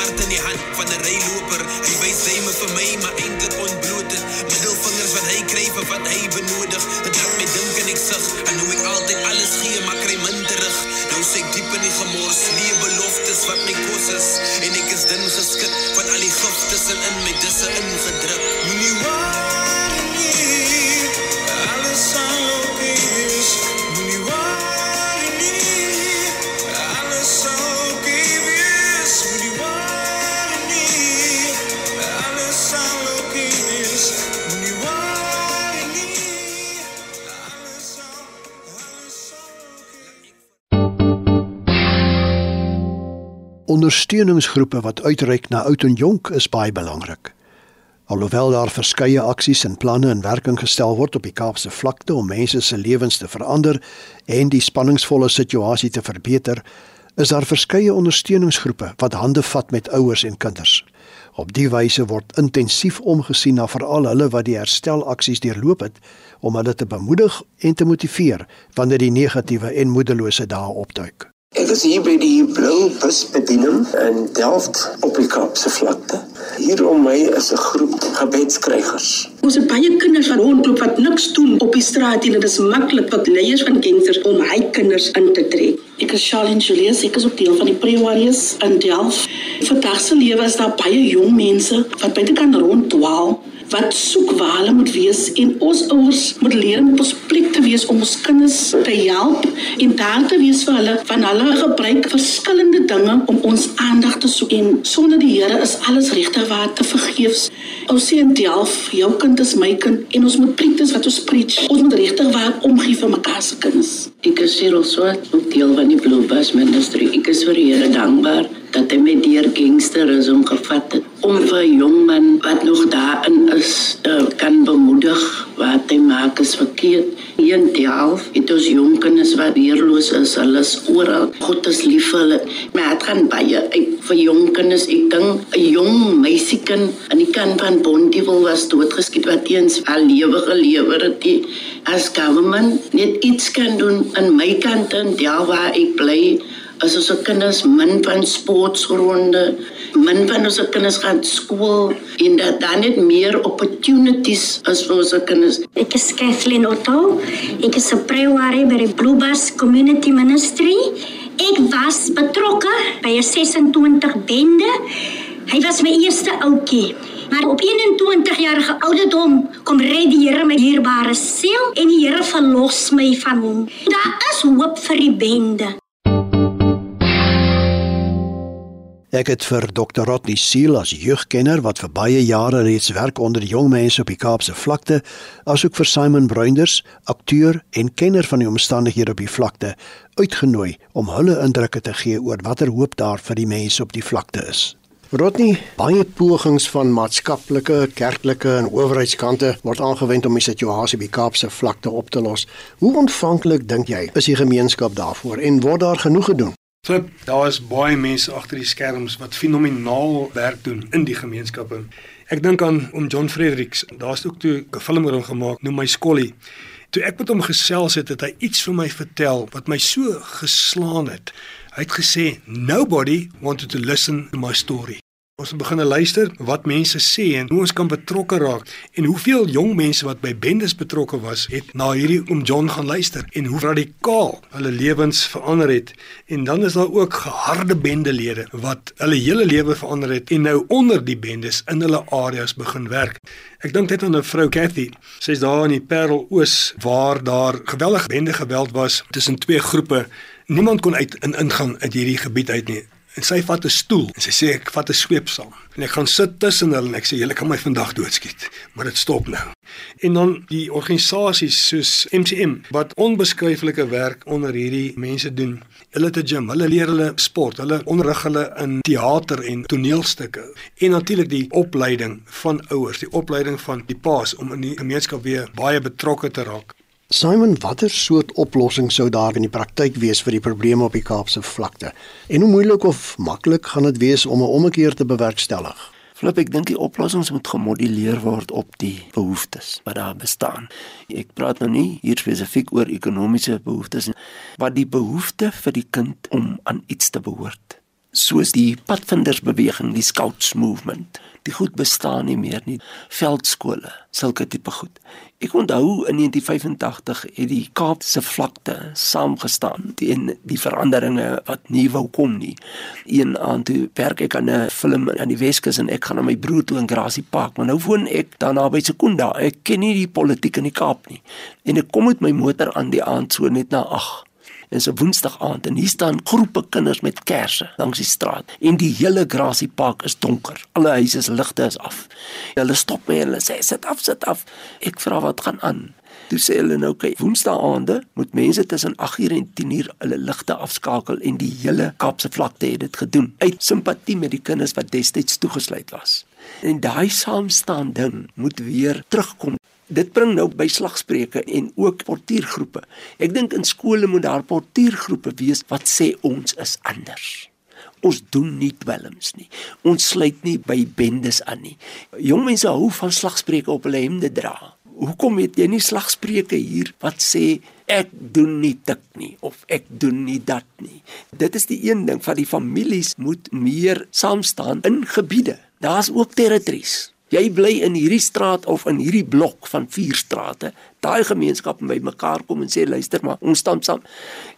smart in die hand van 'n reiloper. Hy wys ryme vir my maar eintlik ontbloot. Middelvingers wat hy kry vir wat hy benodig. Dit laat my dink en ek sug en hoe ek altyd alles gee maar kry min terug. Nou sê ek diep in die gemors, nie beloftes wat my kos is en ek is dun geskit van al die giftes in my disse ingedruk. Ondersteuningsgroepe wat uitreik na oud en jonk is baie belangrik. Alhoewel daar verskeie aksies en planne in werking gestel word op die Kaapse vlakte om mense se lewens te verander en die spanningsvolle situasie te verbeter, is daar verskeie ondersteuningsgroepe wat hande vat met ouers en kinders. Op die wyse word intensief omgesien na veral hulle wat die herstelaksies deurloop het om hulle te bemoedig en te motiveer wanneer die negatiewe en moedelose dae opduik. Ek is hier by die Blou Busbediening in Delft op die Kaapse vlakte. Hier om my is 'n groep gebedskrygers. Ons het baie kinders wat rondloop wat niks doen op die straat en dit is maklik vir leiers van gangsters om hy kinders in te trek. Ek is Charlene Julius, ek is ook deel van die Prayer Warriors in Delft. Vandag se lewe is daar baie jong mense wat buite kan ronddwaal wat soek waar hulle moet wees en ons ouers moet leer om op ons plek te wees om ons kinders te help en daar te wees vir hulle van hulle gebruik verskillende dinge om ons aandag te soek en sonder die Here is alles regte waar te vergeefs. Ons sê in Delft, jou kind is my kind en ons moet dis wat ons preach. Ons moet regtig waar omgee vir mekaar se kinders. Ek is Cyril Swart, ook deel van die Blue Bus Ministry. Ek is vir die Here dankbaar dat hy my deur gangsterisme gevat het om vir jong man wat nog daarin is, uh, kan bemoedig wat hy maak is verkeerd. Hier in Delft het ons jong kinders wat weerloos is, hulle is oral. God is lief vir hulle. Maar dit gaan baie ek, vir jong kinders. Ek dink 'n jong meisiekind aan die kant van Bondiwil was doodgeskiet wat teens haar lewe gelewer het. Die, as government net iets kan doen aan my kant daar waar ek bly as ons kinders min van sportgronde, min van ons kinders gaan skool en dat dan net meer opportunities is vir ons kinders. Ek is Kathleen Otto. Ek is 'n prayer warrior by die Blue Bus Community Ministry. Ek was betrokke by 'n 26 bende. Hy was my eerste ouetjie. Maar op 21 jarige ouderdom kom red die Here my dierbare siel en die Here verlos my van hom. Daar is hoop vir die bende. Ek het vir Dr. Rodney Seal as jeugkenner wat vir baie jare reeds werk onder jong mense op die Kaapse vlakte, asook vir Simon Bruinders, akteur en kenner van die omstandighede op die vlakte, uitgenooi om hulle indrukke te gee oor watter hoop daar vir die mense op die vlakte is. Rodney, baie pogings van maatskaplike, kerklike en owerheidskante word aangewend om die situasie op die Kaapse vlakte op te los. Hoe ontvanklik dink jy is die gemeenskap daarvoor en word daar genoeg gedoen? Flip, daar is baie mense agter die skerms wat fenomenaal werk doen in die gemeenskappe. Ek dink aan om John Fredericks. Daar's ook toe 'n film oor hom gemaak, noem my Skolly. Toe ek met hom gesels het, het hy iets vir my vertel wat my so geslaan het. Hy het gesê, "Nobody wanted to listen to my story." Ons begin luister wat mense sê en hoe ons kan betrokke raak en hoeveel jong mense wat by bendes betrokke was het na hierdie oom John gaan luister en hoe radikaal hulle lewens verander het en dan is daar ook geharde bendelede wat hulle hele lewe verander het en nou onder die bendes in hulle areas begin werk. Ek dink net aan 'n vrou Cathy. Sy's daar in die Parel Oos waar daar geweldige bende geweld was tussen twee groepe. Niemand kon uit en ingaan uit hierdie gebied uit nie en sy vat 'n stoel en sy sê ek vat 'n sweep saam en ek gaan sit tussen hulle en ek sê julle kan my vandag doodskiet maar dit stop nou. En dan die organisasies soos MCM wat onbeskryflike werk onder hierdie mense doen. Hulle het 'n gym hulle leer hulle sport hulle onderrig hulle in teater en toneelstukke. En natuurlik die opleiding van ouers die opleiding van die paas om in die gemeenskap weer baie betrokke te raak Simon, watter soort oplossing sou daar in die praktyk wees vir die probleme op die Kaapse vlakte? En hoe moeilik of maklik gaan dit wees om 'n ommekeer te bewerkstellig? Flip, ek dink die oplossings moet gemoduleer word op die behoeftes wat daar bestaan. Ek praat nou nie hier spesifiek oor ekonomiese behoeftes nie, maar die behoefte vir die kind om aan iets te behoort. Soos die padvindersbeweging, die Scouts movement. Die goed bestaan nie meer nie. Veldskole, sulke tipe goed. Ek onthou in 1985 het die Kaapse vlakte saamgestaan teen die veranderinge wat nie wou kom nie. Een aand toe werk ek aan 'n film aan die Weskus en ek gaan na my broer toe in Grassy Park, maar nou woon ek daar naby Sekunda. Ek ken nie die politiek in die Kaap nie. En ek kom met my motor aan die aand so net na 8 is 'n woensdag aand en hier staan groepe kinders met kersse langs die straat en die hele Grassy Park is donker. Alle huise se ligte is af. Hulle stop my en hulle sê sit af, sit af. Ek vra wat gaan aan. Toe sê hulle nou kyk, woensdae aande moet mense tussen 8uur en 10uur hulle ligte afskakel en die hele Kaapse vlakte het dit gedoen uit simpatie met die kinders wat destyds toegesluit was. En daai saamstaan ding moet weer terugkom dit bring nou by slagspreuke en ook portuïergroepe. Ek dink in skole moet daar portuïergroepe wees wat sê ons is anders. Ons doen nie dwelms nie. Ons sluit nie by bendes aan nie. Jong mense hou van slagspreuke op hulle hemde dra. Hoekom het jy nie slagspreuke hier wat sê ek doen nie dit nie of ek doen nie dat nie. Dit is die een ding van die families moet meer saam staan in gebiede. Daar's ook territories. Jy bly in hierdie straat of in hierdie blok van vier strate. Daai gemeenskap by mekaar kom en sê luister maar, ons staan saam.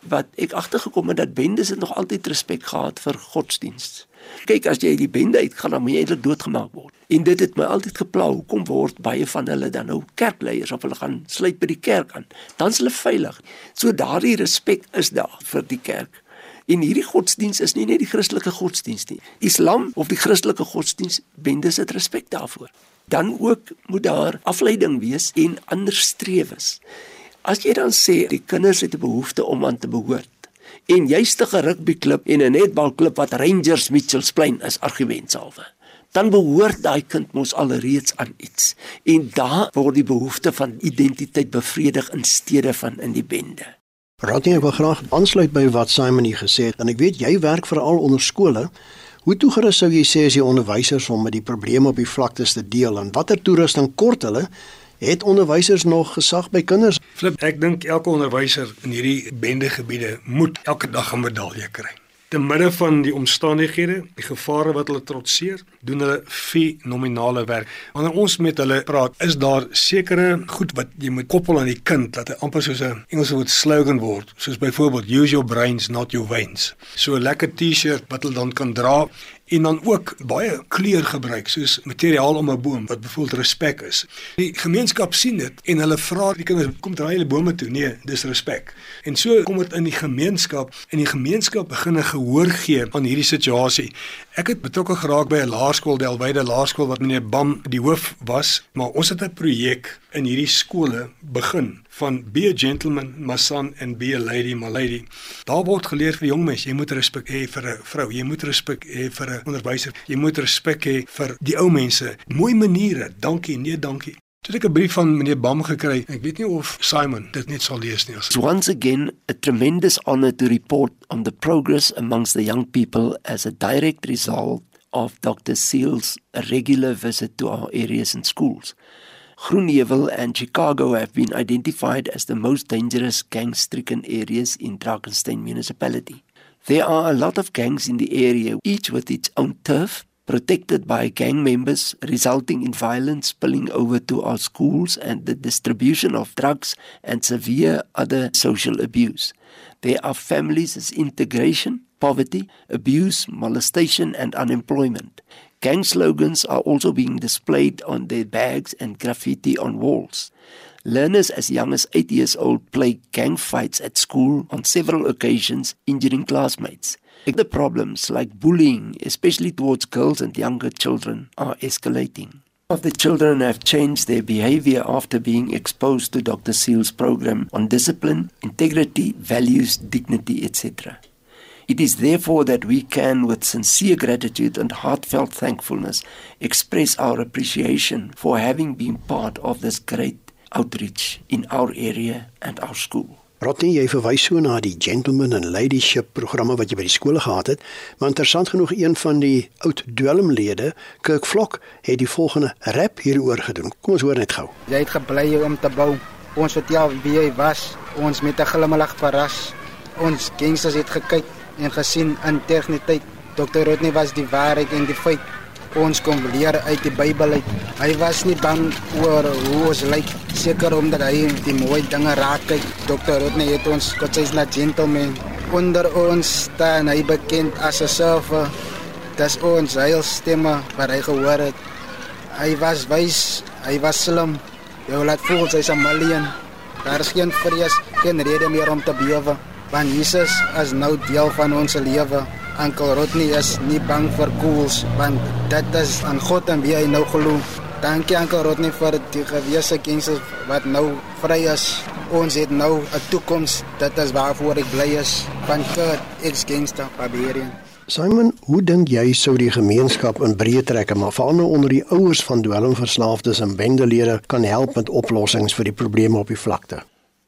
Wat ek agtergekom het dat bendes het nog altyd respek gehad vir godsdienst. Kyk as jy die bende uitgaan dan moet jy eintlik doodgemaak word. En dit het my altyd gepla. Hoekom word baie van hulle dan nou kerkleiers of hulle gaan sluit by die kerk aan? Dan's hulle veilig. So daardie respek is daar vir die kerk. En hierdie godsdiens is nie net die Christelike godsdiens nie. Islam of die Christelike godsdiens bendes dit respek daarvoor. Dan ook moet daar afleiding wees en ander strewes. As jy dan sê die kinders het 'n behoefte om aan te behoort en jy's 'n rugbyklub en 'n netbalklub wat Rangers Mitchells Plain is argumentsalwe dan behoort daai kind mos alreeds aan iets en daar word die behoefte van identiteit bevredig in steede van in die bende. Rodney, wil graag aansluit by wat Simon hier gesê het. En ek weet jy werk veral onder skole. Hoe toegerus sou jy sê as die onderwysers om met die probleme op die vlaktes te deel en watter toerusting kort hulle? Het onderwysers nog gesag by kinders? Flip, ek dink elke onderwyser in hierdie bendegebiede moet elke dag 'n medalje kry te midde van die omstandighede, die gevare wat hulle trotseer, doen hulle fenominale werk. Wanneer ons met hulle praat, is daar sekere goed wat jy moet koppel aan die kind dat hy amper soos 'n Engelse woord slogan word, soos byvoorbeeld use your brains not your veins. So 'n lekker T-shirt wat hulle dan kan dra en dan ook baie kleur gebruik soos materiaal om 'n boom wat bevoeld respek is. Die gemeenskap sien dit en hulle vra die kinders kom draai hulle bome toe. Nee, dis respek. En so kom dit in die gemeenskap en die gemeenskap begin 'n gehoor gee aan hierdie situasie. Ek het betrokke geraak by 'n laerskool, Delwyde Laerskool wat meneer Bam die hoof was, maar ons het 'n projek in hierdie skole begin van be a gentleman my son and be a lady my lady. Daar word geleer vir jong mense, jy moet respek hê vir 'n vrou, jy moet respek hê vir 'n onderwyser, jy moet respek hê vir die ou mense. Mooi maniere, dankie, nee dankie. Toe ek 'n brief van meneer Bam gekry, ek weet nie of Simon dit net sal lees nie. It's once again a tremendous honor to report on the progress amongst the young people as a direct result of Dr. Seal's regular visit to our areas and schools. Groenheuwel and Chicago have been identified as the most dangerous gang-stricken areas in Drakenstein municipality. There are a lot of gangs in the area, each with its own turf, protected by gang members, resulting in violence spilling over to our schools and the distribution of drugs and severe other social abuse. There are families as integration, poverty, abuse, molestation, and unemployment. Gang slogans are also being displayed on their bags and graffiti on walls. Learners as young as 8 years old play gang fights at school on several occasions, injuring classmates. The problems like bullying, especially towards girls and younger children, are escalating. Of the children have changed their behavior after being exposed to Dr. Seal's program on discipline, integrity, values, dignity, etc. It is therefore that we can, with sincere gratitude and heartfelt thankfulness, express our appreciation for having been part of this great outreach in our area and our school. Rodney, jy verwys so na die gentleman and ladyship programme wat jy by die skole gehad het, maar interessant genoeg een van die oud dwelmlede, Kirk Vlok, het die volgende rap hieroor gedoen. Kom ons hoor net gou. Jy het gebly om te bou. Ons vertel wie jy was, ons met 'n glimlag verras. Ons gangsters het gekyk en gesien in tegnietyd. Dr. Rodney was die waarheid en die feit. Ons kom leer uit die Bybel uit. Hy was nie bang oor hoe ons lyk, seker omdat hy die mooi dinge raak kyk. Dr. Rodney het ons kotses na gentleman. Onder ons staan hy bekend as 'n surfer. Dis ons heilstemme wat hy gehoor het. Hy was wys, hy was slim. Jy laat voel hy's 'n miljoen. Daar is geen vrees, geen rede meer om te bewe want Jesus is nou deel van ons lewe. Ankel Rodney is nie bang vir koels want dit is aan God en wie hy nou glo. Dankie Ankel Rodney vir die gewese kinders wat nou vry is. Ons het nou 'n toekoms. Dit is waarvoor ek bly is. Van God, ek's gangster Barbarian. Simon, hoe dink jy sou die gemeenskap in breë trekke, maar veral nou onder die ouers van dwelmverslaafdes en bendelede kan help met oplossings vir die probleme op die vlakte?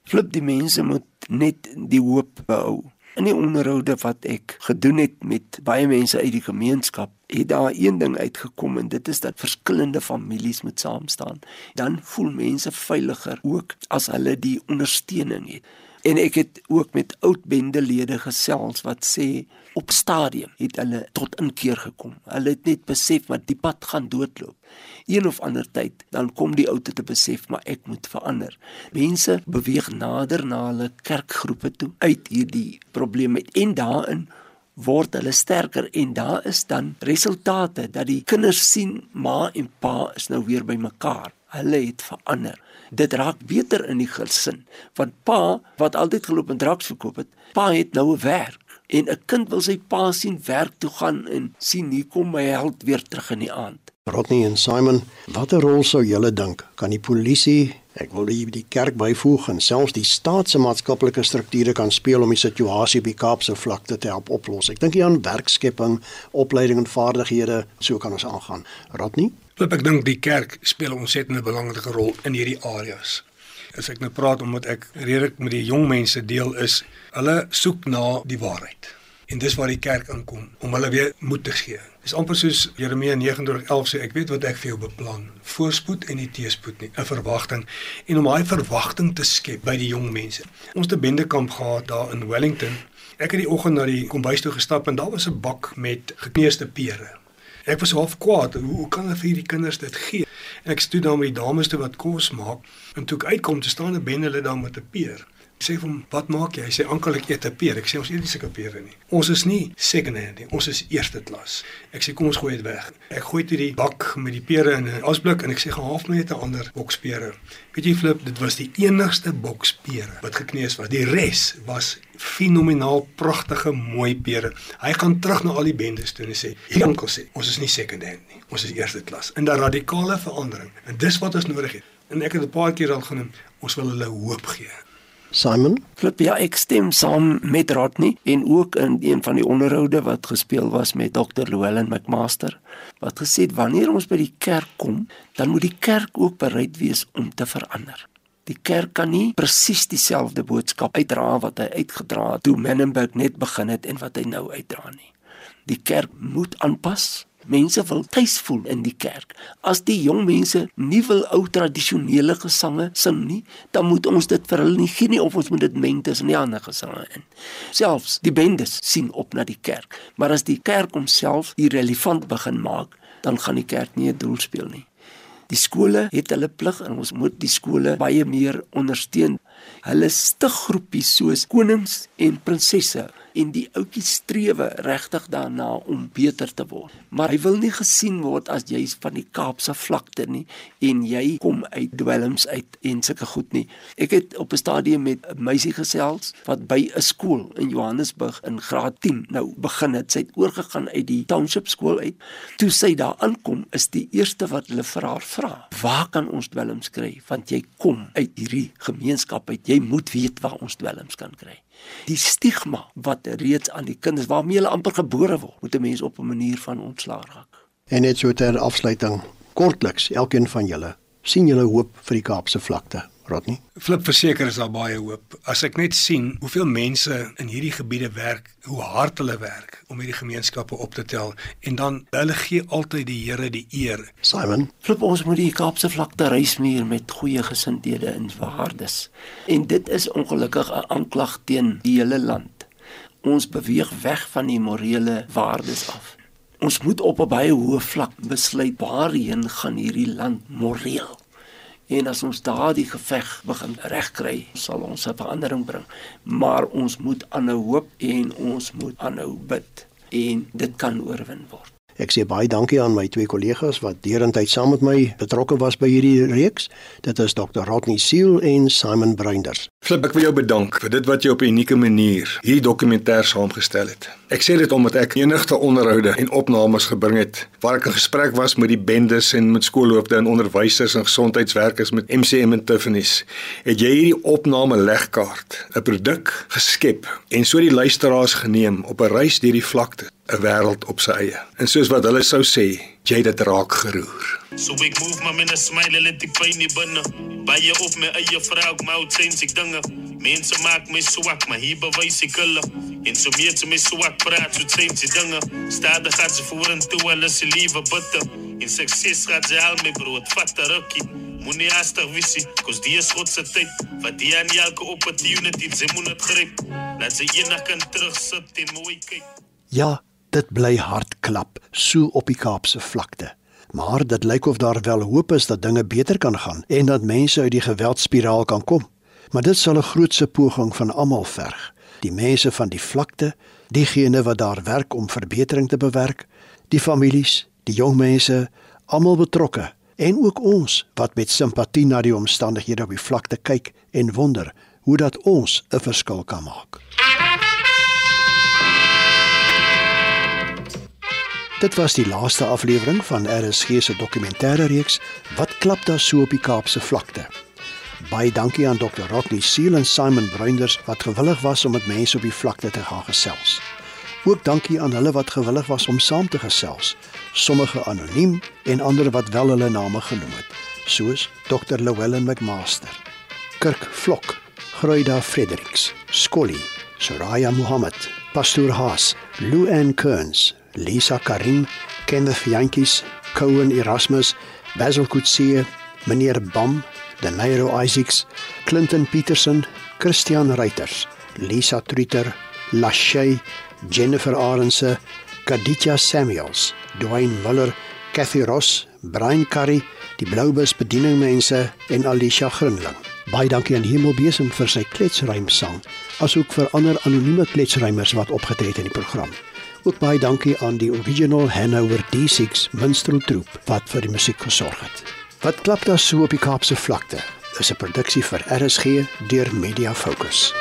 Flip die mense moet net die hoop behou. In die onderhoude wat ek gedoen het met baie mense uit die gemeenskap, het daar een ding uitgekom en dit is dat verskillende families moet saam staan. Dan voel mense veiliger ook as hulle die ondersteuning het. En ek het ook met oud bendelede gesels wat sê op stadium het hulle tot inkeer gekom. Hulle het net besef wat die pad gaan doodloop. Een of ander tyd dan kom die ou te besef maar ek moet verander. Mense beweeg nader na hulle kerkgroepe toe uit hierdie probleme en daarin word hulle sterker. En daar is dan resultate dat die kinders sien ma en pa is nou weer by mekaar. Hulle het verander. Dit raak beter in die gesin want pa wat altyd geloop en draks verkoop het pa het nou 'n werk. En 'n kind wil sy pa sien werk toe gaan en sien hier kom my held weer terug in die aand Rodney en Simon watter rol sou julle dink kan die polisie ek wil hier die kerk byvoeg en selfs die staat se maatskaplike strukture kan speel om die situasie op die Kaapse vlakte te help oplos ek dink hier aan werkskepping opleiding en vaardighede so kan ons aangaan Rodney Loop ek dink die kerk speel 'n ontsettende belangrike rol in hierdie areas. As ek nou praat omdat ek redelik met die jong mense deel is, hulle soek na die waarheid. En dis waar die kerk inkom om hulle weer moed te gee. Dis amper soos Jeremia 29:11 sê ek weet wat ek vir jou beplan, voorspoed en nie teëspoed nie, 'n verwagting en om daai verwagting te skep by die jong mense. Ons het 'n bendekamp gehad daar in Wellington. Ek het die oggend na die kombuis toe gestap en daar was 'n bak met gekneusde pere. Ek was half kwaad. Hoe, hoe kan hulle vir hierdie kinders dit gee? En ek stoet daar met die dames toe wat kos maak en toe ek uitkom te staan 'n bende hulle daar met 'n peer. Sê vir hom, "Wat maak jy?" Hy sê, "Ankel, ek eet 'n peer." Ek sê, "Ons eet nie sulke pere nie. Ons is nie second hand nie. Ons is eerste klas." Ek sê, "Kom ons gooi dit weg." Ek gooi dit die bak met die pere in 'n asblik en ek sê, "Gaan half net 'n ander boks pere." Weet jy Flip, dit was die enigste boks pere wat gekneus was. Die res was fenomenaal pragtige mooi pere. Hy gaan terug na al die bendes toe en sê, "Hier ankel sê, ons is nie second hand nie. Ons is eerste klas." In 'n radikale verandering. En dis wat ons nodig het. En ek het 'n paar keer al genoem, ons wil hulle hoop gee. Simon, Flip, ja, ek stem saam met Rodney en ook in een van die onderhoude wat gespeel was met Dr. Llewellyn McMaster wat gesê het wanneer ons by die kerk kom, dan moet die kerk ook bereid wees om te verander. Die kerk kan nie presies dieselfde boodskap uitdra wat hy uitgedra het toe Menenberg net begin het en wat hy nou uitdra nie. Die kerk moet aanpas. Mense wil tuis voel in die kerk. As die jong mense nie wil ou tradisionele gesange sing nie, dan moet ons dit vir hulle nie gee nie of ons moet dit meng tussen die ander gesange in. Selfs die bendes sien op na die kerk, maar as die kerk homself irrelevant begin maak, dan gaan die kerk nie 'n doel speel nie. Die skole het hulle plig en ons moet die skole baie meer ondersteun. Hulle stig groepies soos konings en prinsesse en die ouetjies strewe regtig daarna om beter te word. Maar hy wil nie gesien word as jy's van die Kaapse vlakte nie en jy kom uit dwelms uit en sulke goed nie. Ek het op 'n stadium met 'n meisie gesels wat by 'n skool in Johannesburg in graad 10 nou begin het. Sy het oorgegaan uit die township skool uit. Toe sy daar aankom, is die eerste wat hulle vir haar vra: "Waar kan ons dwelms kry? Want jy kom uit hierdie gemeenskap uit. Jy moet weet waar ons dwelms kan kry." Die stigma wat reeds aan die kinders waarmee hulle amper gebore word, moet 'n mens op 'n manier van ontslaa raak. En net so ter afsluiting, kortliks, elkeen van julle, sien julle hoop vir die Kaapse vlakte, Rodney? Flip verseker is daar baie hoop. As ek net sien hoeveel mense in hierdie gebiede werk, hoe hard hulle werk om hierdie gemeenskappe op te tel en dan hulle gee altyd die Here die eer. Simon, Flip ons moet die Kaapse vlakte reismuur met goeie gesindhede en waardes. En dit is ongelukkig 'n aanklag teen die hele land. Ons beweeg weg van die morele waardes af. Ons moet op 'n baie hoë vlak besluit waarheen gaan hierdie land moreel. En as ons daardie geveg begin regkry, sal ons 'n verandering bring. Maar ons moet aanhou hoop en ons moet aanhou bid en dit kan oorwin word. Ek sê baie dankie aan my twee kollegas wat derentyd saam met my betrokke was by hierdie reeks. Dit is Dr. Rodney Seal en Simon Bruinders. Flip, ek wil jou bedank vir dit wat jy op 'n unieke manier hierdie dokumentêr saamgestel het. Ek sê dit omdat ek enigste onderhoude en opnames gebring het waar ek in gesprek was met die bendes en met skoolhoofde en onderwysers en gesondheidswerkers met MCM en Tiffany's. Het jy hierdie opname legkaart, 'n produk geskep en so die luisteraars geneem op 'n reis deur die vlakte, 'n wêreld op sy eie. En soos wat hulle sou sê, jy het dit raak geroer. So ek move maar met 'n smile let die pyn nie binne. Baie op my eie vrou, ek moet change ek dinge. Mense maak my swak, maar hier bewys ek hulle. En so meer te my swak praat, so change die dinge. Stadig gaan ze vorentoe, hulle se liewe bitter. En sukses gaat ze al my brood, vat 'n rukkie. Moenie haastig visie, kos die is God se tyd. Wat die aan elke opportunity, sy moet dit gryp. Laat sy eendag kan terugsit en mooi kyk. Ja, dit bly hard klap so op die Kaapse vlakte. Maar dit lyk of daar wel hoop is dat dinge beter kan gaan en dat mense uit die geweldspiraal kan kom. Maar dit sal 'n grootse poging van almal verg. Die mense van die vlakte, diegene wat daar werk om verbetering te bewerk, die families, die jong mense, almal betrokke en ook ons wat met simpatie na die omstandighede op die vlakte kyk en wonder hoe dat ons 'n verskil kan maak. Dit was die laaste aflewering van RSG se dokumentêre reeks Wat klap daar so op die Kaapse vlakte. Baie dankie aan Dr. Rodney Seal en Simon Bruinders wat gewillig was om met mense op die vlakte te gaan gesels. Ook dankie aan hulle wat gewillig was om saam te gesels, sommige anoniem en ander wat wel hulle name genoem het, soos Dr. Llewellyn McMaster, Kirk Vlok, Groida Fredericks, Scully, Soraya Mohammed, Pastor Haas, Lou Ann Kearns, Lisa Karim, Kenneth Jantjies, Cohen Erasmus, Basil Kutsie, meneer Bam, Denairo Isaacs, Clinton Peterson, Christian Reuters, Lisa Truiter, Lachey, Jennifer Arendse, Kaditja Samuels, Dwayne Muller, Kathy Ross, Brian Curry, die Bloubus bedieningmense en Alicia Grinling. Baie dankie aan Hemelbesem vir sy kletsruim sang, asook vir ander anonieme kletsruimers wat opgetree het in die program. Ook baie dankie aan die original Hanover D6 minstreltroep wat vir die musiek gesorg het. Wat klap daar so op die Kaapse vlakte? Is 'n produksie vir RSG deur Media Focus.